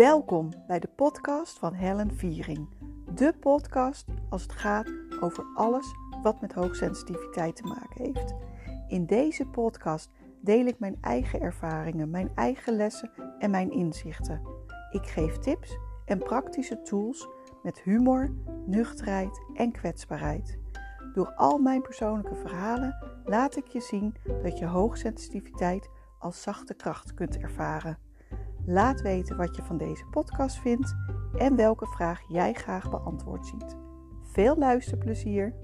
Welkom bij de podcast van Helen Viering. De podcast als het gaat over alles wat met hoogsensitiviteit te maken heeft. In deze podcast deel ik mijn eigen ervaringen, mijn eigen lessen en mijn inzichten. Ik geef tips en praktische tools met humor, nuchterheid en kwetsbaarheid. Door al mijn persoonlijke verhalen laat ik je zien dat je hoogsensitiviteit als zachte kracht kunt ervaren. Laat weten wat je van deze podcast vindt en welke vraag jij graag beantwoord ziet. Veel luisterplezier!